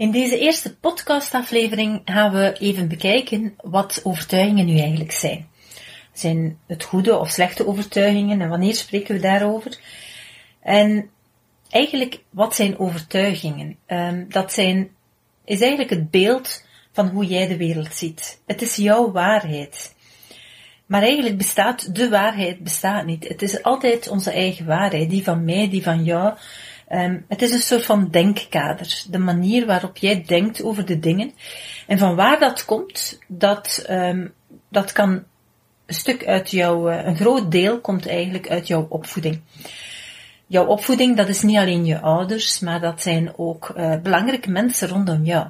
In deze eerste podcastaflevering gaan we even bekijken wat overtuigingen nu eigenlijk zijn. Zijn het goede of slechte overtuigingen en wanneer spreken we daarover? En eigenlijk, wat zijn overtuigingen? Um, dat zijn, is eigenlijk het beeld van hoe jij de wereld ziet. Het is jouw waarheid. Maar eigenlijk bestaat de waarheid bestaat niet. Het is altijd onze eigen waarheid, die van mij, die van jou. Um, het is een soort van denkkader, de manier waarop jij denkt over de dingen. En van waar dat komt, dat, um, dat kan een stuk uit jouw, uh, een groot deel komt eigenlijk uit jouw opvoeding. Jouw opvoeding, dat is niet alleen je ouders, maar dat zijn ook uh, belangrijke mensen rondom jou.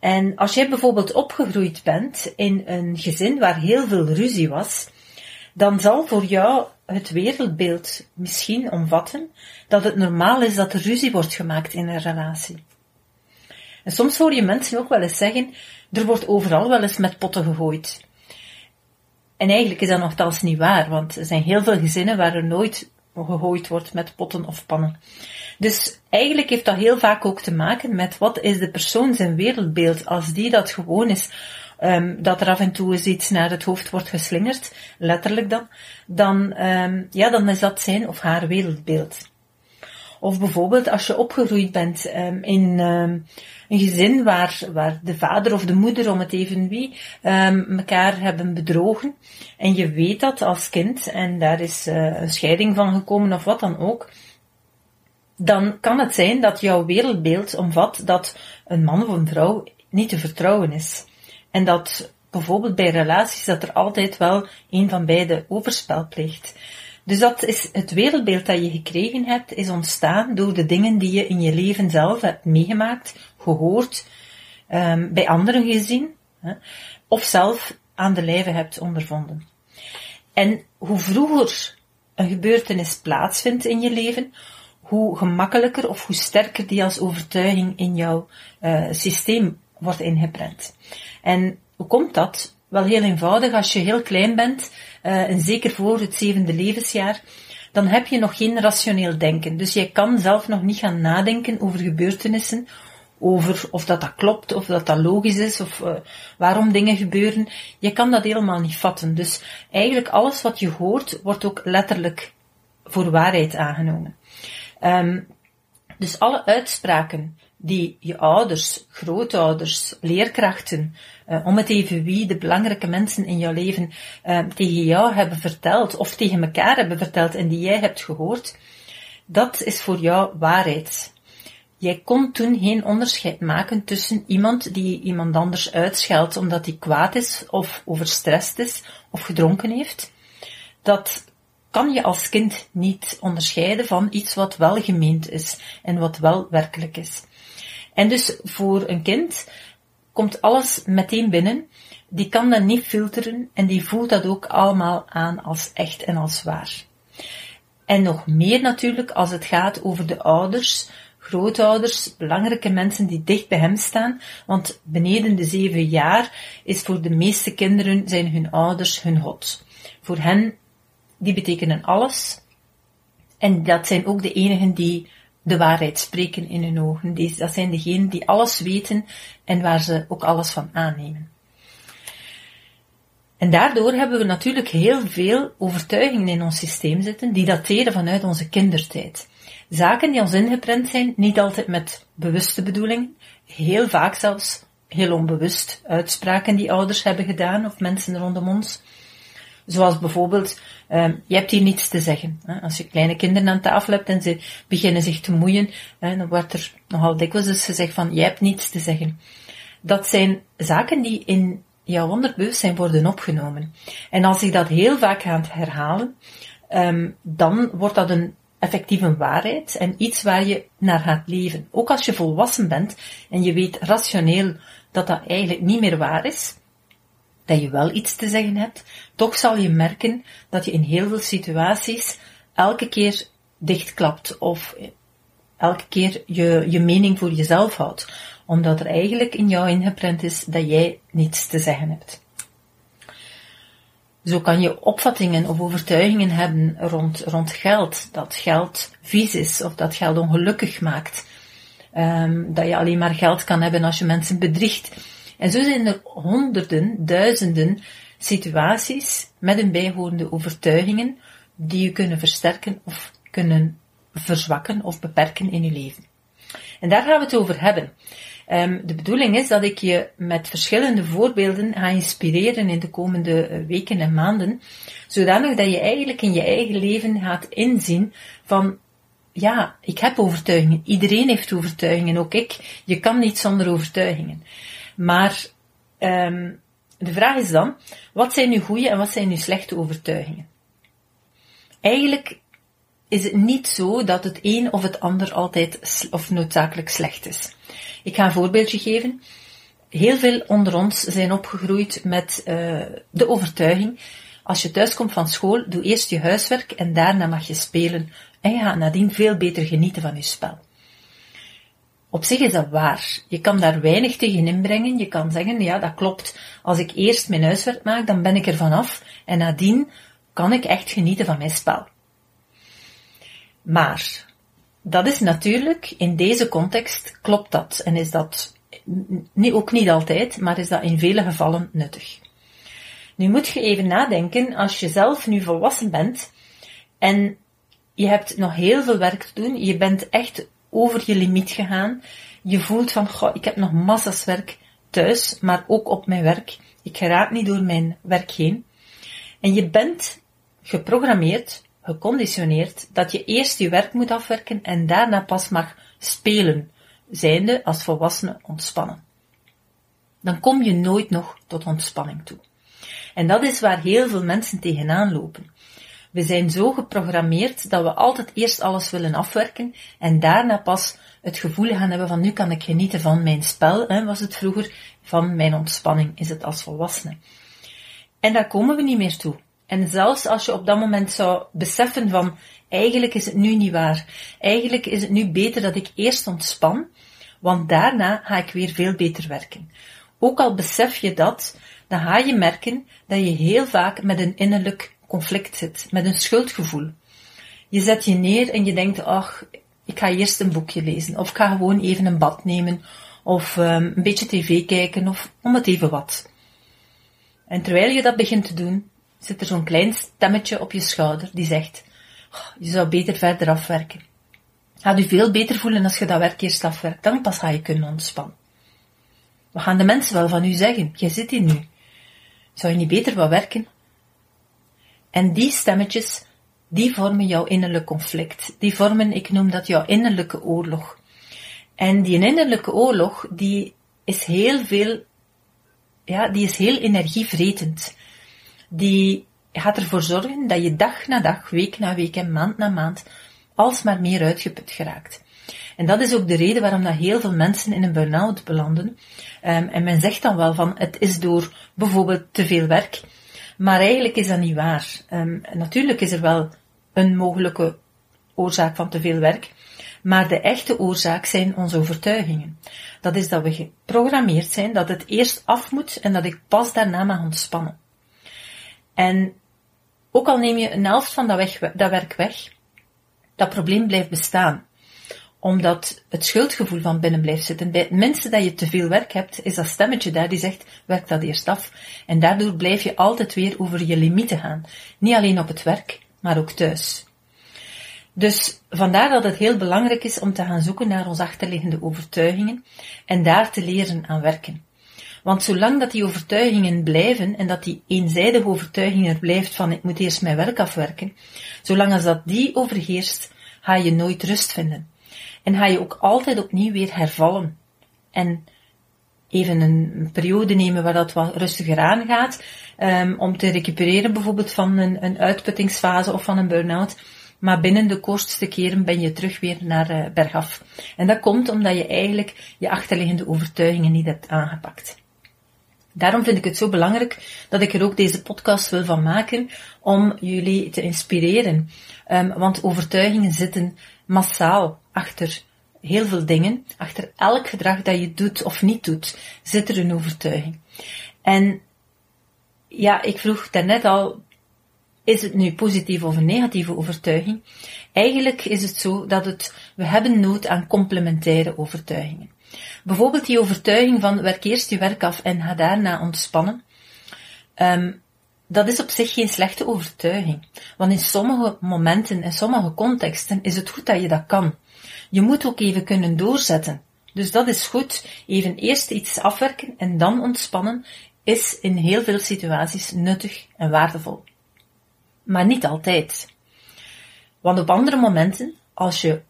En als jij bijvoorbeeld opgegroeid bent in een gezin waar heel veel ruzie was, dan zal voor jou het wereldbeeld misschien omvatten dat het normaal is dat er ruzie wordt gemaakt in een relatie. En soms hoor je mensen ook wel eens zeggen, er wordt overal wel eens met potten gegooid. En eigenlijk is dat nogthans niet waar, want er zijn heel veel gezinnen waar er nooit gegooid wordt met potten of pannen. Dus eigenlijk heeft dat heel vaak ook te maken met wat is de persoon zijn wereldbeeld. Als die dat gewoon is um, dat er af en toe eens iets naar het hoofd wordt geslingerd, letterlijk dan, dan, um, ja, dan is dat zijn of haar wereldbeeld. Of bijvoorbeeld als je opgegroeid bent um, in een gezin waar, waar de vader of de moeder, om het even wie, elkaar hebben bedrogen. En je weet dat als kind en daar is uh, een scheiding van gekomen of wat dan ook dan kan het zijn dat jouw wereldbeeld omvat dat een man of een vrouw niet te vertrouwen is. En dat bijvoorbeeld bij relaties dat er altijd wel een van beide overspel pleegt. Dus dat is het wereldbeeld dat je gekregen hebt, is ontstaan door de dingen die je in je leven zelf hebt meegemaakt, gehoord, um, bij anderen gezien, of zelf aan de lijve hebt ondervonden. En hoe vroeger een gebeurtenis plaatsvindt in je leven, hoe gemakkelijker of hoe sterker die als overtuiging in jouw uh, systeem wordt ingeprent. En hoe komt dat? Wel heel eenvoudig, als je heel klein bent, uh, en zeker voor het zevende levensjaar, dan heb je nog geen rationeel denken. Dus je kan zelf nog niet gaan nadenken over gebeurtenissen, over of dat dat klopt, of dat dat logisch is, of uh, waarom dingen gebeuren. Je kan dat helemaal niet vatten. Dus eigenlijk alles wat je hoort, wordt ook letterlijk voor waarheid aangenomen. Um, dus alle uitspraken die je ouders, grootouders, leerkrachten, uh, om het even wie, de belangrijke mensen in jouw leven uh, tegen jou hebben verteld of tegen elkaar hebben verteld en die jij hebt gehoord, dat is voor jou waarheid. Jij kon toen geen onderscheid maken tussen iemand die iemand anders uitscheldt omdat hij kwaad is of overstrest is of gedronken heeft. Dat kan je als kind niet onderscheiden van iets wat wel gemeend is en wat wel werkelijk is. En dus voor een kind komt alles meteen binnen. Die kan dat niet filteren en die voelt dat ook allemaal aan als echt en als waar. En nog meer natuurlijk als het gaat over de ouders, grootouders, belangrijke mensen die dicht bij hem staan, want beneden de zeven jaar is voor de meeste kinderen zijn hun ouders hun God. Voor hen, die betekenen alles. En dat zijn ook de enigen die de waarheid spreken in hun ogen. Die, dat zijn degenen die alles weten en waar ze ook alles van aannemen. En daardoor hebben we natuurlijk heel veel overtuigingen in ons systeem zitten die dateren vanuit onze kindertijd. Zaken die ons ingeprent zijn, niet altijd met bewuste bedoeling, heel vaak zelfs heel onbewust uitspraken die ouders hebben gedaan of mensen rondom ons. Zoals bijvoorbeeld, uh, je hebt hier niets te zeggen. Hè. Als je kleine kinderen aan tafel hebt en ze beginnen zich te moeien, hè, dan wordt er nogal dikwijls dus gezegd van, jij hebt niets te zeggen. Dat zijn zaken die in jouw onderbewustzijn worden opgenomen. En als ik dat heel vaak ga herhalen, um, dan wordt dat een effectieve waarheid en iets waar je naar gaat leven. Ook als je volwassen bent en je weet rationeel dat dat eigenlijk niet meer waar is, dat je wel iets te zeggen hebt, toch zal je merken dat je in heel veel situaties elke keer dichtklapt of elke keer je, je mening voor jezelf houdt, omdat er eigenlijk in jou ingeprent is dat jij niets te zeggen hebt. Zo kan je opvattingen of overtuigingen hebben rond, rond geld, dat geld vies is of dat geld ongelukkig maakt, um, dat je alleen maar geld kan hebben als je mensen bedriegt. En zo zijn er honderden, duizenden situaties met een bijhorende overtuigingen die je kunnen versterken of kunnen verzwakken of beperken in je leven. En daar gaan we het over hebben. Um, de bedoeling is dat ik je met verschillende voorbeelden ga inspireren in de komende eh, weken en maanden, zodanig dat je eigenlijk in je eigen leven gaat inzien van, ja, ik heb overtuigingen. Iedereen heeft overtuigingen, ook ik. Je kan niet zonder overtuigingen. Maar um, de vraag is dan, wat zijn nu goede en wat zijn nu slechte overtuigingen? Eigenlijk is het niet zo dat het een of het ander altijd of noodzakelijk slecht is. Ik ga een voorbeeldje geven. Heel veel onder ons zijn opgegroeid met uh, de overtuiging, als je thuis komt van school, doe eerst je huiswerk en daarna mag je spelen en je gaat nadien veel beter genieten van je spel. Op zich is dat waar. Je kan daar weinig tegen inbrengen. Je kan zeggen, ja, dat klopt. Als ik eerst mijn huiswerk maak, dan ben ik er vanaf en nadien kan ik echt genieten van mijn spel. Maar dat is natuurlijk, in deze context klopt dat en is dat ook niet altijd, maar is dat in vele gevallen nuttig. Nu moet je even nadenken, als je zelf nu volwassen bent en je hebt nog heel veel werk te doen, je bent echt over je limiet gegaan, je voelt van, goh, ik heb nog massa's werk thuis, maar ook op mijn werk, ik geraak niet door mijn werk heen. En je bent geprogrammeerd geconditioneerd dat je eerst je werk moet afwerken en daarna pas mag spelen, zijnde als volwassene ontspannen. Dan kom je nooit nog tot ontspanning toe. En dat is waar heel veel mensen tegenaan lopen. We zijn zo geprogrammeerd dat we altijd eerst alles willen afwerken en daarna pas het gevoel gaan hebben van nu kan ik genieten van mijn spel, hè, was het vroeger, van mijn ontspanning is het als volwassene. En daar komen we niet meer toe. En zelfs als je op dat moment zou beseffen van, eigenlijk is het nu niet waar. Eigenlijk is het nu beter dat ik eerst ontspan, want daarna ga ik weer veel beter werken. Ook al besef je dat, dan ga je merken dat je heel vaak met een innerlijk conflict zit, met een schuldgevoel. Je zet je neer en je denkt, ach, ik ga eerst een boekje lezen, of ik ga gewoon even een bad nemen, of um, een beetje tv kijken, of om het even wat. En terwijl je dat begint te doen, zit er zo'n klein stemmetje op je schouder die zegt, je zou beter verder afwerken. Gaat u veel beter voelen als je dat werk eerst afwerkt, dan pas ga je kunnen ontspannen. Wat gaan de mensen wel van u zeggen? Jij zit hier nu. Zou je niet beter wat werken? En die stemmetjes, die vormen jouw innerlijk conflict. Die vormen, ik noem dat jouw innerlijke oorlog. En die innerlijke oorlog, die is heel veel, ja, die is heel energievretend die gaat ervoor zorgen dat je dag na dag, week na week en maand na maand alsmaar meer uitgeput geraakt. En dat is ook de reden waarom dat heel veel mensen in een burn-out belanden. Um, en men zegt dan wel van het is door bijvoorbeeld te veel werk. Maar eigenlijk is dat niet waar. Um, natuurlijk is er wel een mogelijke oorzaak van te veel werk. Maar de echte oorzaak zijn onze overtuigingen. Dat is dat we geprogrammeerd zijn dat het eerst af moet en dat ik pas daarna mag ontspannen. En ook al neem je een helft van dat, weg, dat werk weg, dat probleem blijft bestaan. Omdat het schuldgevoel van binnen blijft zitten. Bij het minste dat je te veel werk hebt, is dat stemmetje daar die zegt, werk dat eerst af. En daardoor blijf je altijd weer over je limieten gaan. Niet alleen op het werk, maar ook thuis. Dus vandaar dat het heel belangrijk is om te gaan zoeken naar onze achterliggende overtuigingen en daar te leren aan werken. Want zolang dat die overtuigingen blijven en dat die eenzijdige overtuiging er blijft van ik moet eerst mijn werk afwerken, zolang als dat die overheerst, ga je nooit rust vinden. En ga je ook altijd opnieuw weer hervallen. En even een periode nemen waar dat wat rustiger aangaat, um, om te recupereren bijvoorbeeld van een, een uitputtingsfase of van een burn-out, maar binnen de kortste keren ben je terug weer naar uh, bergaf. En dat komt omdat je eigenlijk je achterliggende overtuigingen niet hebt aangepakt. Daarom vind ik het zo belangrijk dat ik er ook deze podcast wil van maken om jullie te inspireren. Um, want overtuigingen zitten massaal achter heel veel dingen. Achter elk gedrag dat je doet of niet doet, zit er een overtuiging. En ja, ik vroeg daarnet al, is het nu positieve of een negatieve overtuiging? Eigenlijk is het zo dat het, we hebben nood aan complementaire overtuigingen. Bijvoorbeeld die overtuiging van werk eerst je werk af en ga daarna ontspannen. Um, dat is op zich geen slechte overtuiging. Want in sommige momenten, in sommige contexten is het goed dat je dat kan. Je moet ook even kunnen doorzetten. Dus dat is goed. Even eerst iets afwerken en dan ontspannen is in heel veel situaties nuttig en waardevol. Maar niet altijd. Want op andere momenten, als je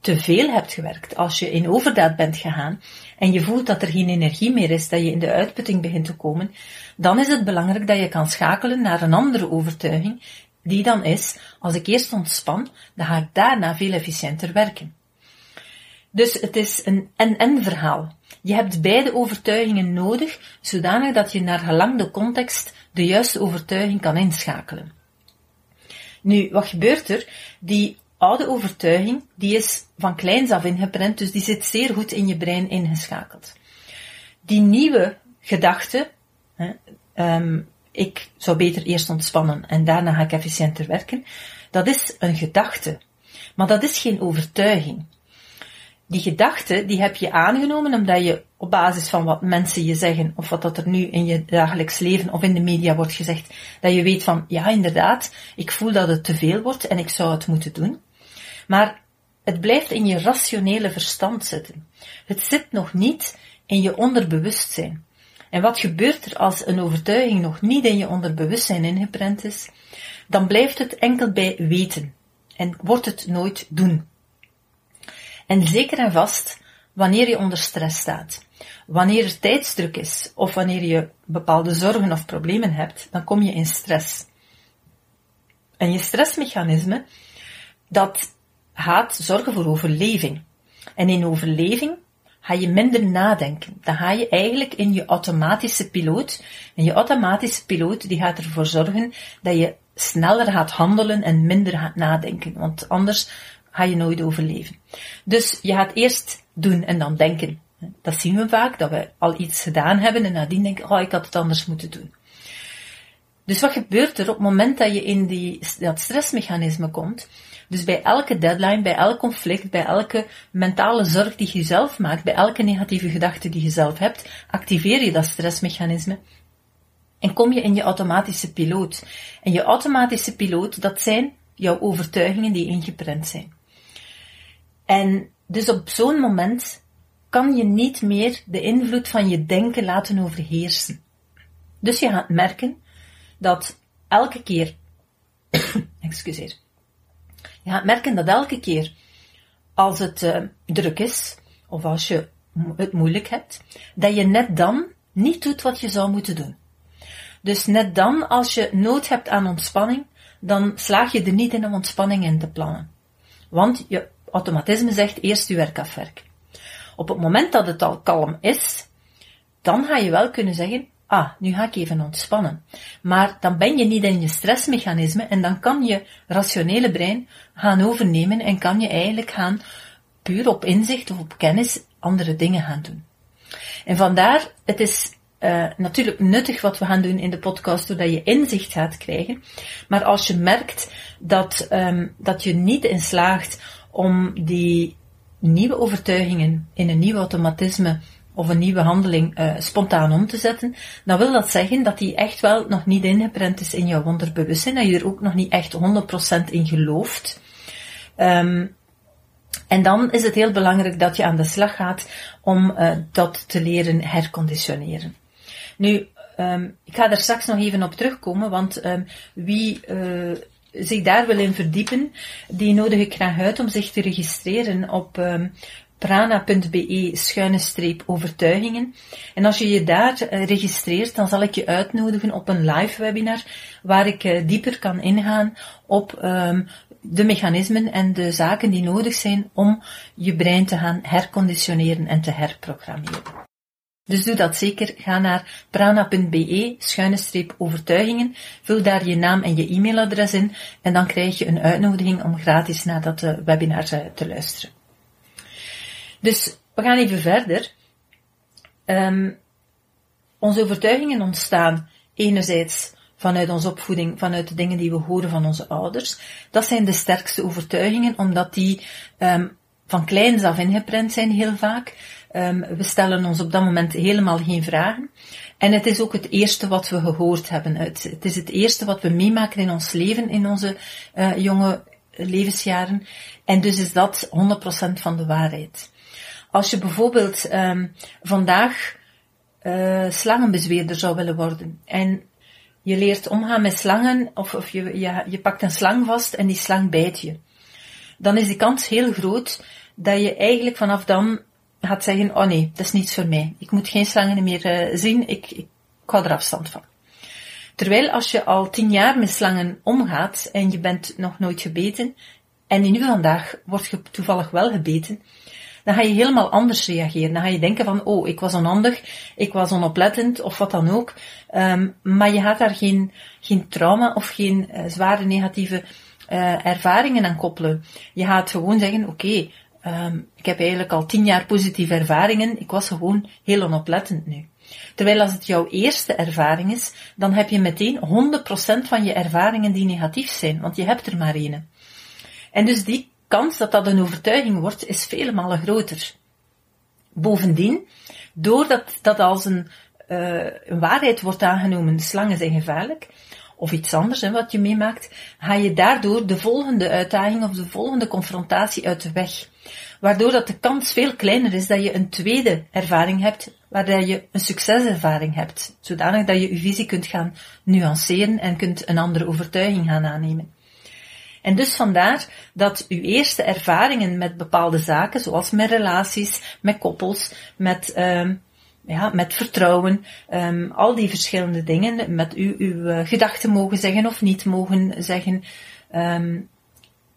te veel hebt gewerkt, als je in overdaad bent gegaan en je voelt dat er geen energie meer is, dat je in de uitputting begint te komen, dan is het belangrijk dat je kan schakelen naar een andere overtuiging, die dan is, als ik eerst ontspan, dan ga ik daarna veel efficiënter werken. Dus het is een en-en verhaal. Je hebt beide overtuigingen nodig, zodanig dat je naar gelang de context de juiste overtuiging kan inschakelen. Nu, wat gebeurt er? Die oude overtuiging, die is van kleins af ingeprent, dus die zit zeer goed in je brein ingeschakeld. Die nieuwe gedachte, hè, um, ik zou beter eerst ontspannen en daarna ga ik efficiënter werken, dat is een gedachte. Maar dat is geen overtuiging. Die gedachte, die heb je aangenomen omdat je op basis van wat mensen je zeggen, of wat dat er nu in je dagelijks leven of in de media wordt gezegd, dat je weet van, ja inderdaad, ik voel dat het te veel wordt en ik zou het moeten doen. Maar het blijft in je rationele verstand zitten. Het zit nog niet in je onderbewustzijn. En wat gebeurt er als een overtuiging nog niet in je onderbewustzijn ingeprent is? Dan blijft het enkel bij weten en wordt het nooit doen. En zeker en vast wanneer je onder stress staat, wanneer er tijdsdruk is of wanneer je bepaalde zorgen of problemen hebt, dan kom je in stress. En je stressmechanisme, dat gaat zorgen voor overleving. En in overleving ga je minder nadenken. Dan ga je eigenlijk in je automatische piloot. En je automatische piloot die gaat ervoor zorgen dat je sneller gaat handelen en minder gaat nadenken. Want anders ga je nooit overleven. Dus je gaat eerst doen en dan denken. Dat zien we vaak, dat we al iets gedaan hebben en nadien denken, oh, ik had het anders moeten doen. Dus wat gebeurt er op het moment dat je in die, dat stressmechanisme komt? Dus bij elke deadline, bij elk conflict, bij elke mentale zorg die je zelf maakt, bij elke negatieve gedachte die je zelf hebt, activeer je dat stressmechanisme en kom je in je automatische piloot. En je automatische piloot, dat zijn jouw overtuigingen die ingeprent zijn. En dus op zo'n moment kan je niet meer de invloed van je denken laten overheersen. Dus je gaat merken dat elke keer, excuseer, gaat merken dat elke keer als het uh, druk is, of als je het moeilijk hebt, dat je net dan niet doet wat je zou moeten doen. Dus net dan, als je nood hebt aan ontspanning, dan slaag je er niet in om ontspanning in te plannen. Want je automatisme zegt eerst je werk afwerken. Op het moment dat het al kalm is, dan ga je wel kunnen zeggen, ah, nu ga ik even ontspannen. Maar dan ben je niet in je stressmechanisme en dan kan je rationele brein gaan overnemen en kan je eigenlijk gaan puur op inzicht of op kennis andere dingen gaan doen. En vandaar, het is uh, natuurlijk nuttig wat we gaan doen in de podcast, doordat je inzicht gaat krijgen. Maar als je merkt dat, um, dat je niet in slaagt om die nieuwe overtuigingen in een nieuw automatisme of een nieuwe handeling uh, spontaan om te zetten, dan wil dat zeggen dat die echt wel nog niet ingeprent is in jouw onderbewustzijn, dat je er ook nog niet echt 100% in gelooft. Um, en dan is het heel belangrijk dat je aan de slag gaat om uh, dat te leren herconditioneren. Nu, um, ik ga er straks nog even op terugkomen, want um, wie uh, zich daar wil in verdiepen, die nodig ik graag uit om zich te registreren op prana.be schuine streep overtuigingen. En als je je daar eh, registreert, dan zal ik je uitnodigen op een live webinar waar ik eh, dieper kan ingaan op ehm, de mechanismen en de zaken die nodig zijn om je brein te gaan herconditioneren en te herprogrammeren. Dus doe dat zeker. Ga naar prana.be, schuine streep overtuigingen. Vul daar je naam en je e-mailadres in en dan krijg je een uitnodiging om gratis naar dat eh, webinar te luisteren. Dus we gaan even verder. Um, onze overtuigingen ontstaan enerzijds vanuit onze opvoeding, vanuit de dingen die we horen van onze ouders. Dat zijn de sterkste overtuigingen, omdat die um, van kleins af ingeprent zijn heel vaak. Um, we stellen ons op dat moment helemaal geen vragen. En het is ook het eerste wat we gehoord hebben. Het, het is het eerste wat we meemaken in ons leven, in onze uh, jonge levensjaren. En dus is dat 100% van de waarheid. Als je bijvoorbeeld um, vandaag uh, slangenbezweerder zou willen worden en je leert omgaan met slangen of, of je, je, je pakt een slang vast en die slang bijt je, dan is de kans heel groot dat je eigenlijk vanaf dan gaat zeggen, oh nee, dat is niets voor mij. Ik moet geen slangen meer uh, zien, ik, ik hou er afstand van. Terwijl als je al tien jaar met slangen omgaat en je bent nog nooit gebeten, en nu vandaag word je toevallig wel gebeten, dan ga je helemaal anders reageren. Dan ga je denken van, oh, ik was onhandig, ik was onoplettend of wat dan ook. Um, maar je gaat daar geen, geen trauma of geen uh, zware negatieve uh, ervaringen aan koppelen. Je gaat gewoon zeggen, oké, um, ik heb eigenlijk al tien jaar positieve ervaringen, ik was gewoon heel onoplettend nu. Terwijl als het jouw eerste ervaring is, dan heb je meteen 100% van je ervaringen die negatief zijn, want je hebt er maar één. En dus die kans dat dat een overtuiging wordt, is vele malen groter. Bovendien, doordat dat als een, uh, een waarheid wordt aangenomen, slangen zijn gevaarlijk, of iets anders wat je meemaakt, ga je daardoor de volgende uitdaging of de volgende confrontatie uit de weg. Waardoor dat de kans veel kleiner is dat je een tweede ervaring hebt, waar je een succeservaring hebt, zodanig dat je je visie kunt gaan nuanceren en kunt een andere overtuiging gaan aannemen. En dus vandaar dat uw eerste ervaringen met bepaalde zaken, zoals met relaties, met koppels, met, um, ja, met vertrouwen, um, al die verschillende dingen, met u uw uh, gedachten mogen zeggen of niet mogen zeggen, um,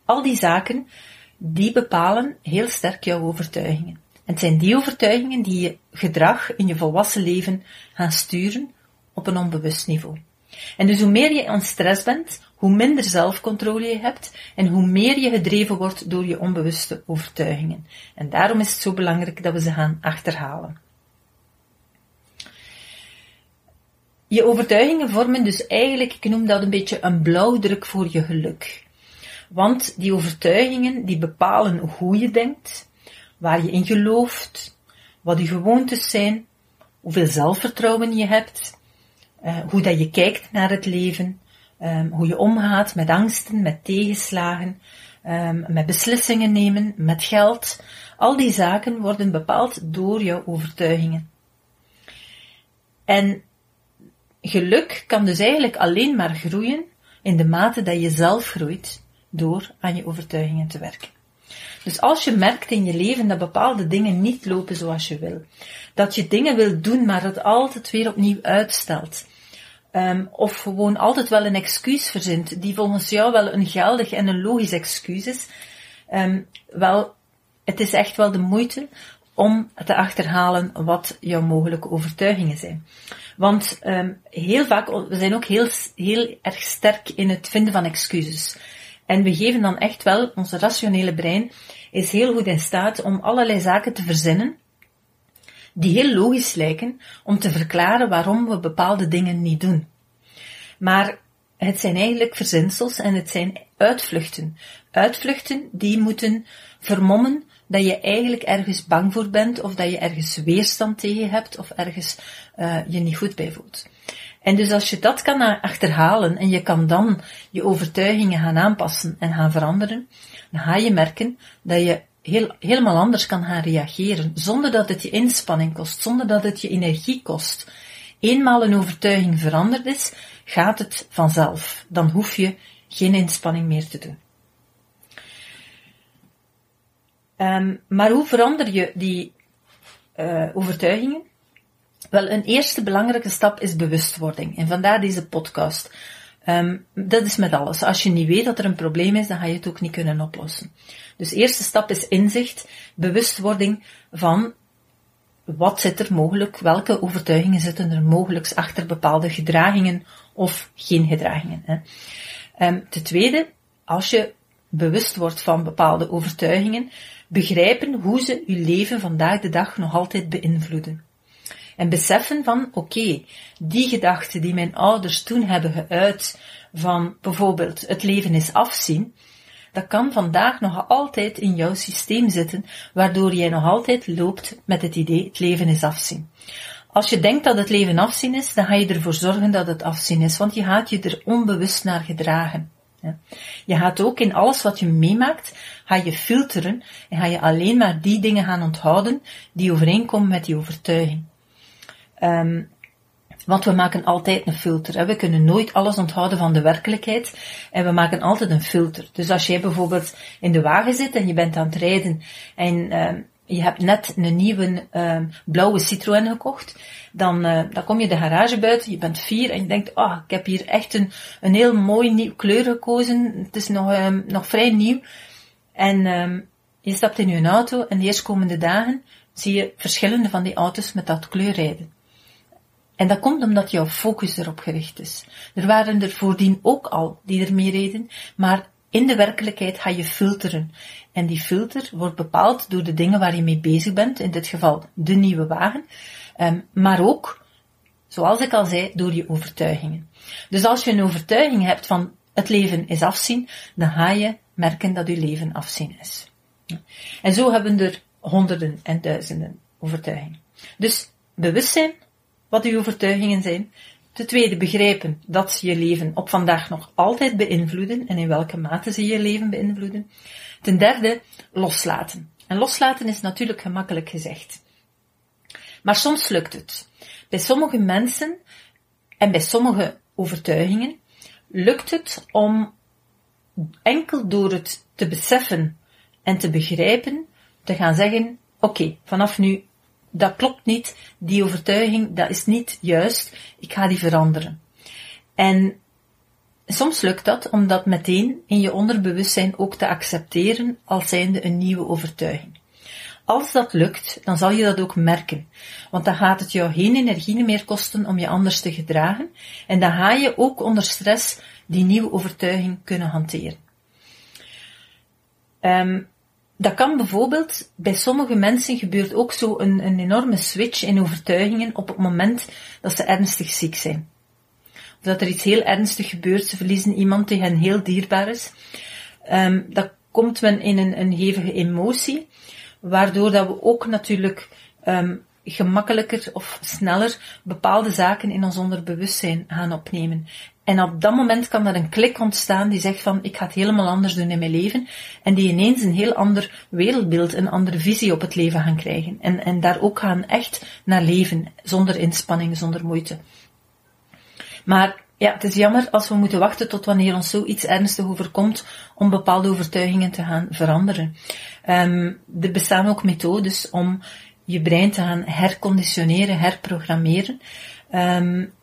al die zaken, die bepalen heel sterk jouw overtuigingen. En het zijn die overtuigingen die je gedrag in je volwassen leven gaan sturen op een onbewust niveau. En dus hoe meer je aan stress bent, hoe minder zelfcontrole je hebt en hoe meer je gedreven wordt door je onbewuste overtuigingen. En daarom is het zo belangrijk dat we ze gaan achterhalen. Je overtuigingen vormen dus eigenlijk, ik noem dat een beetje een blauwdruk voor je geluk. Want die overtuigingen die bepalen hoe je denkt, waar je in gelooft, wat je gewoontes zijn, hoeveel zelfvertrouwen je hebt, uh, hoe dat je kijkt naar het leven, um, hoe je omgaat met angsten, met tegenslagen, um, met beslissingen nemen, met geld. Al die zaken worden bepaald door jouw overtuigingen. En geluk kan dus eigenlijk alleen maar groeien in de mate dat je zelf groeit door aan je overtuigingen te werken. Dus als je merkt in je leven dat bepaalde dingen niet lopen zoals je wil, dat je dingen wil doen, maar het altijd weer opnieuw uitstelt, um, of gewoon altijd wel een excuus verzint, die volgens jou wel een geldig en een logisch excuus is, um, wel, het is echt wel de moeite om te achterhalen wat jouw mogelijke overtuigingen zijn. Want um, heel vaak, we zijn ook heel, heel erg sterk in het vinden van excuses. En we geven dan echt wel, onze rationele brein is heel goed in staat om allerlei zaken te verzinnen die heel logisch lijken om te verklaren waarom we bepaalde dingen niet doen. Maar het zijn eigenlijk verzinsels en het zijn uitvluchten. Uitvluchten die moeten vermommen dat je eigenlijk ergens bang voor bent of dat je ergens weerstand tegen hebt of ergens uh, je niet goed bij voelt. En dus als je dat kan achterhalen en je kan dan je overtuigingen gaan aanpassen en gaan veranderen, dan ga je merken dat je heel, helemaal anders kan gaan reageren, zonder dat het je inspanning kost, zonder dat het je energie kost. Eenmaal een overtuiging veranderd is, gaat het vanzelf. Dan hoef je geen inspanning meer te doen. Ehm, maar hoe verander je die uh, overtuigingen? Wel, een eerste belangrijke stap is bewustwording. En vandaar deze podcast. Um, dat is met alles. Als je niet weet dat er een probleem is, dan ga je het ook niet kunnen oplossen. Dus eerste stap is inzicht, bewustwording van wat zit er mogelijk, welke overtuigingen zitten er mogelijk achter bepaalde gedragingen of geen gedragingen. Hè. Um, ten tweede, als je bewust wordt van bepaalde overtuigingen, begrijpen hoe ze uw leven vandaag de dag nog altijd beïnvloeden. En beseffen van, oké, die gedachten die mijn ouders toen hebben geuit van bijvoorbeeld het leven is afzien, dat kan vandaag nog altijd in jouw systeem zitten, waardoor jij nog altijd loopt met het idee het leven is afzien. Als je denkt dat het leven afzien is, dan ga je ervoor zorgen dat het afzien is, want je gaat je er onbewust naar gedragen. Je gaat ook in alles wat je meemaakt, ga je filteren en ga je alleen maar die dingen gaan onthouden die overeenkomen met die overtuiging. Um, want we maken altijd een filter. Hè. We kunnen nooit alles onthouden van de werkelijkheid. En we maken altijd een filter. Dus als jij bijvoorbeeld in de wagen zit en je bent aan het rijden en um, je hebt net een nieuwe um, blauwe Citroën gekocht, dan, uh, dan kom je de garage buiten, je bent vier en je denkt, oh, ik heb hier echt een, een heel mooi nieuw kleur gekozen. Het is nog, nog vrij nieuw. En je stapt in je auto en de eerstkomende dagen zie je verschillende van die auto's met dat kleur rijden. En dat komt omdat jouw focus erop gericht is. Er waren er voordien ook al die ermee reden, maar in de werkelijkheid ga je filteren. En die filter wordt bepaald door de dingen waar je mee bezig bent, in dit geval de nieuwe wagen, um, maar ook, zoals ik al zei, door je overtuigingen. Dus als je een overtuiging hebt van het leven is afzien, dan ga je merken dat je leven afzien is. En zo hebben er honderden en duizenden overtuigingen. Dus bewustzijn wat uw overtuigingen zijn. Ten tweede, begrijpen dat ze je leven op vandaag nog altijd beïnvloeden en in welke mate ze je leven beïnvloeden. Ten derde, loslaten. En loslaten is natuurlijk gemakkelijk gezegd. Maar soms lukt het. Bij sommige mensen en bij sommige overtuigingen lukt het om enkel door het te beseffen en te begrijpen te gaan zeggen, oké, vanaf nu dat klopt niet, die overtuiging, dat is niet juist, ik ga die veranderen. En soms lukt dat om dat meteen in je onderbewustzijn ook te accepteren als zijnde een nieuwe overtuiging. Als dat lukt, dan zal je dat ook merken, want dan gaat het jou geen energie meer kosten om je anders te gedragen en dan ga je ook onder stress die nieuwe overtuiging kunnen hanteren. Um, dat kan bijvoorbeeld, bij sommige mensen gebeurt ook zo een, een enorme switch in overtuigingen op het moment dat ze ernstig ziek zijn. Of dat er iets heel ernstig gebeurt, ze verliezen iemand die hen heel dierbaar is. Um, dat komt men in een, een hevige emotie, waardoor dat we ook natuurlijk um, gemakkelijker of sneller bepaalde zaken in ons onderbewustzijn gaan opnemen. En op dat moment kan er een klik ontstaan die zegt van ik ga het helemaal anders doen in mijn leven. En die ineens een heel ander wereldbeeld, een andere visie op het leven gaan krijgen. En, en daar ook gaan echt naar leven, zonder inspanning, zonder moeite. Maar ja, het is jammer als we moeten wachten tot wanneer ons zoiets ernstig overkomt om bepaalde overtuigingen te gaan veranderen. Um, er bestaan ook methodes om je brein te gaan herconditioneren, herprogrammeren. Um,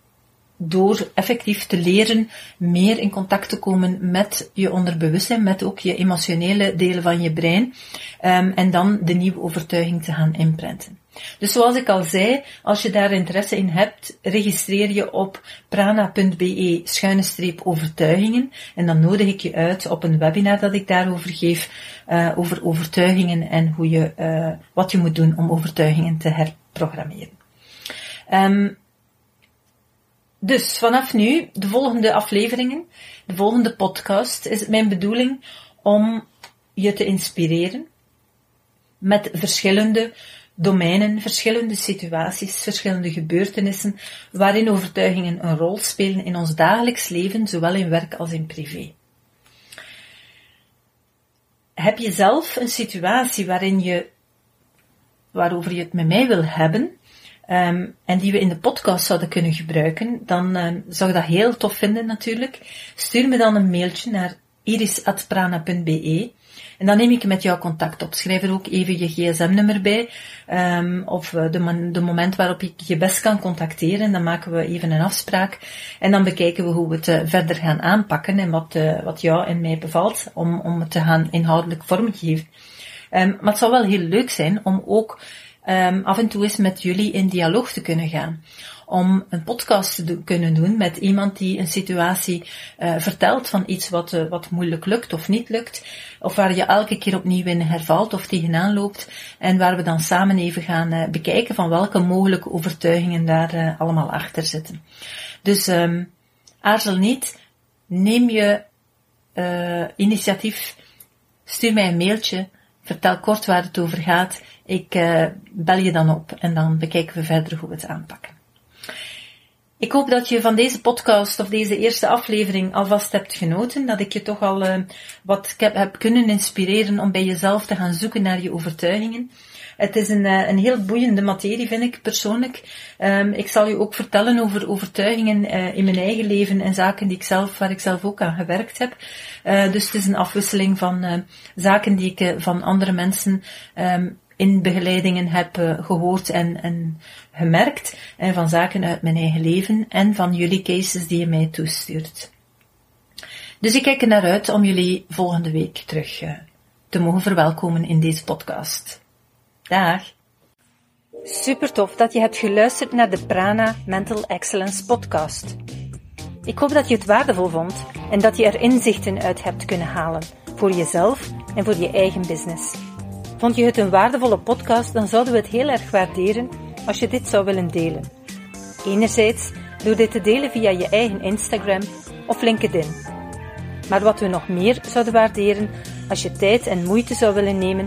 door effectief te leren meer in contact te komen met je onderbewustzijn, met ook je emotionele delen van je brein, um, en dan de nieuwe overtuiging te gaan inprenten. Dus zoals ik al zei, als je daar interesse in hebt, registreer je op prana.be schuine streep overtuigingen en dan nodig ik je uit op een webinar dat ik daarover geef, uh, over overtuigingen en hoe je, uh, wat je moet doen om overtuigingen te herprogrammeren. Um, dus vanaf nu, de volgende afleveringen, de volgende podcast, is het mijn bedoeling om je te inspireren met verschillende domeinen, verschillende situaties, verschillende gebeurtenissen, waarin overtuigingen een rol spelen in ons dagelijks leven, zowel in werk als in privé. Heb je zelf een situatie waarin je, waarover je het met mij wil hebben, um, en die we in de podcast zouden kunnen gebruiken, dan um, zou ik dat heel tof vinden natuurlijk. Stuur me dan een mailtje naar iris.prana.be. En dan neem ik met jou contact op. Schrijf er ook even je gsm-nummer bij, um, of eh, de, de, moment waarop ik je best kan contacteren. Dan maken we even een afspraak. En dan bekijken we hoe we het uh, verder gaan aanpakken en wat, uh, wat jou en mij bevalt om, om het te gaan inhoudelijk vormgeven. Maar het zou wel heel leuk zijn om ook um, af en toe eens met jullie in dialoog te kunnen gaan om een podcast te kunnen doen met iemand die een situatie uh, vertelt van iets wat, uh, wat moeilijk lukt of niet lukt, of waar je elke keer opnieuw in hervalt of tegenaan loopt, en waar we dan samen even gaan uh, bekijken van welke mogelijke overtuigingen daar allemaal achter zitten. Dus um, aarzel niet, neem je initiatief, stuur mij een mailtje, vertel kort waar het over gaat. Ik bel je dan op en dan bekijken we verder hoe we het aanpakken. Ik hoop dat je van deze podcast of deze eerste aflevering alvast hebt genoten. Dat ik je toch al uh, wat heb kunnen inspireren om bij jezelf te gaan zoeken naar je overtuigingen. Het is een, uh, een heel boeiende materie, vind ik persoonlijk. Um, ik zal je ook vertellen over overtuigingen uh, in mijn eigen leven en zaken die ik zelf, waar ik zelf ook aan gewerkt heb. dus het is een afwisseling van zaken die ik van andere mensen um, in begeleidingen heb gehoord en, en gemerkt. En van zaken uit mijn eigen leven en van jullie cases die je mij toestuurt. Dus ik kijk er naar uit om jullie volgende week terug te mogen verwelkomen in deze podcast. Dag! Super tof dat je hebt geluisterd naar de Prana Mental Excellence podcast. Ik hoop dat je het waardevol vond en dat je er inzichten uit hebt kunnen halen voor jezelf en voor je eigen business. Vond je het een waardevolle podcast, dan zouden we het heel erg waarderen als je dit zou willen delen. Enerzijds door dit te delen via je eigen Instagram of LinkedIn. Maar wat we nog meer zouden waarderen, als je tijd en moeite zou willen nemen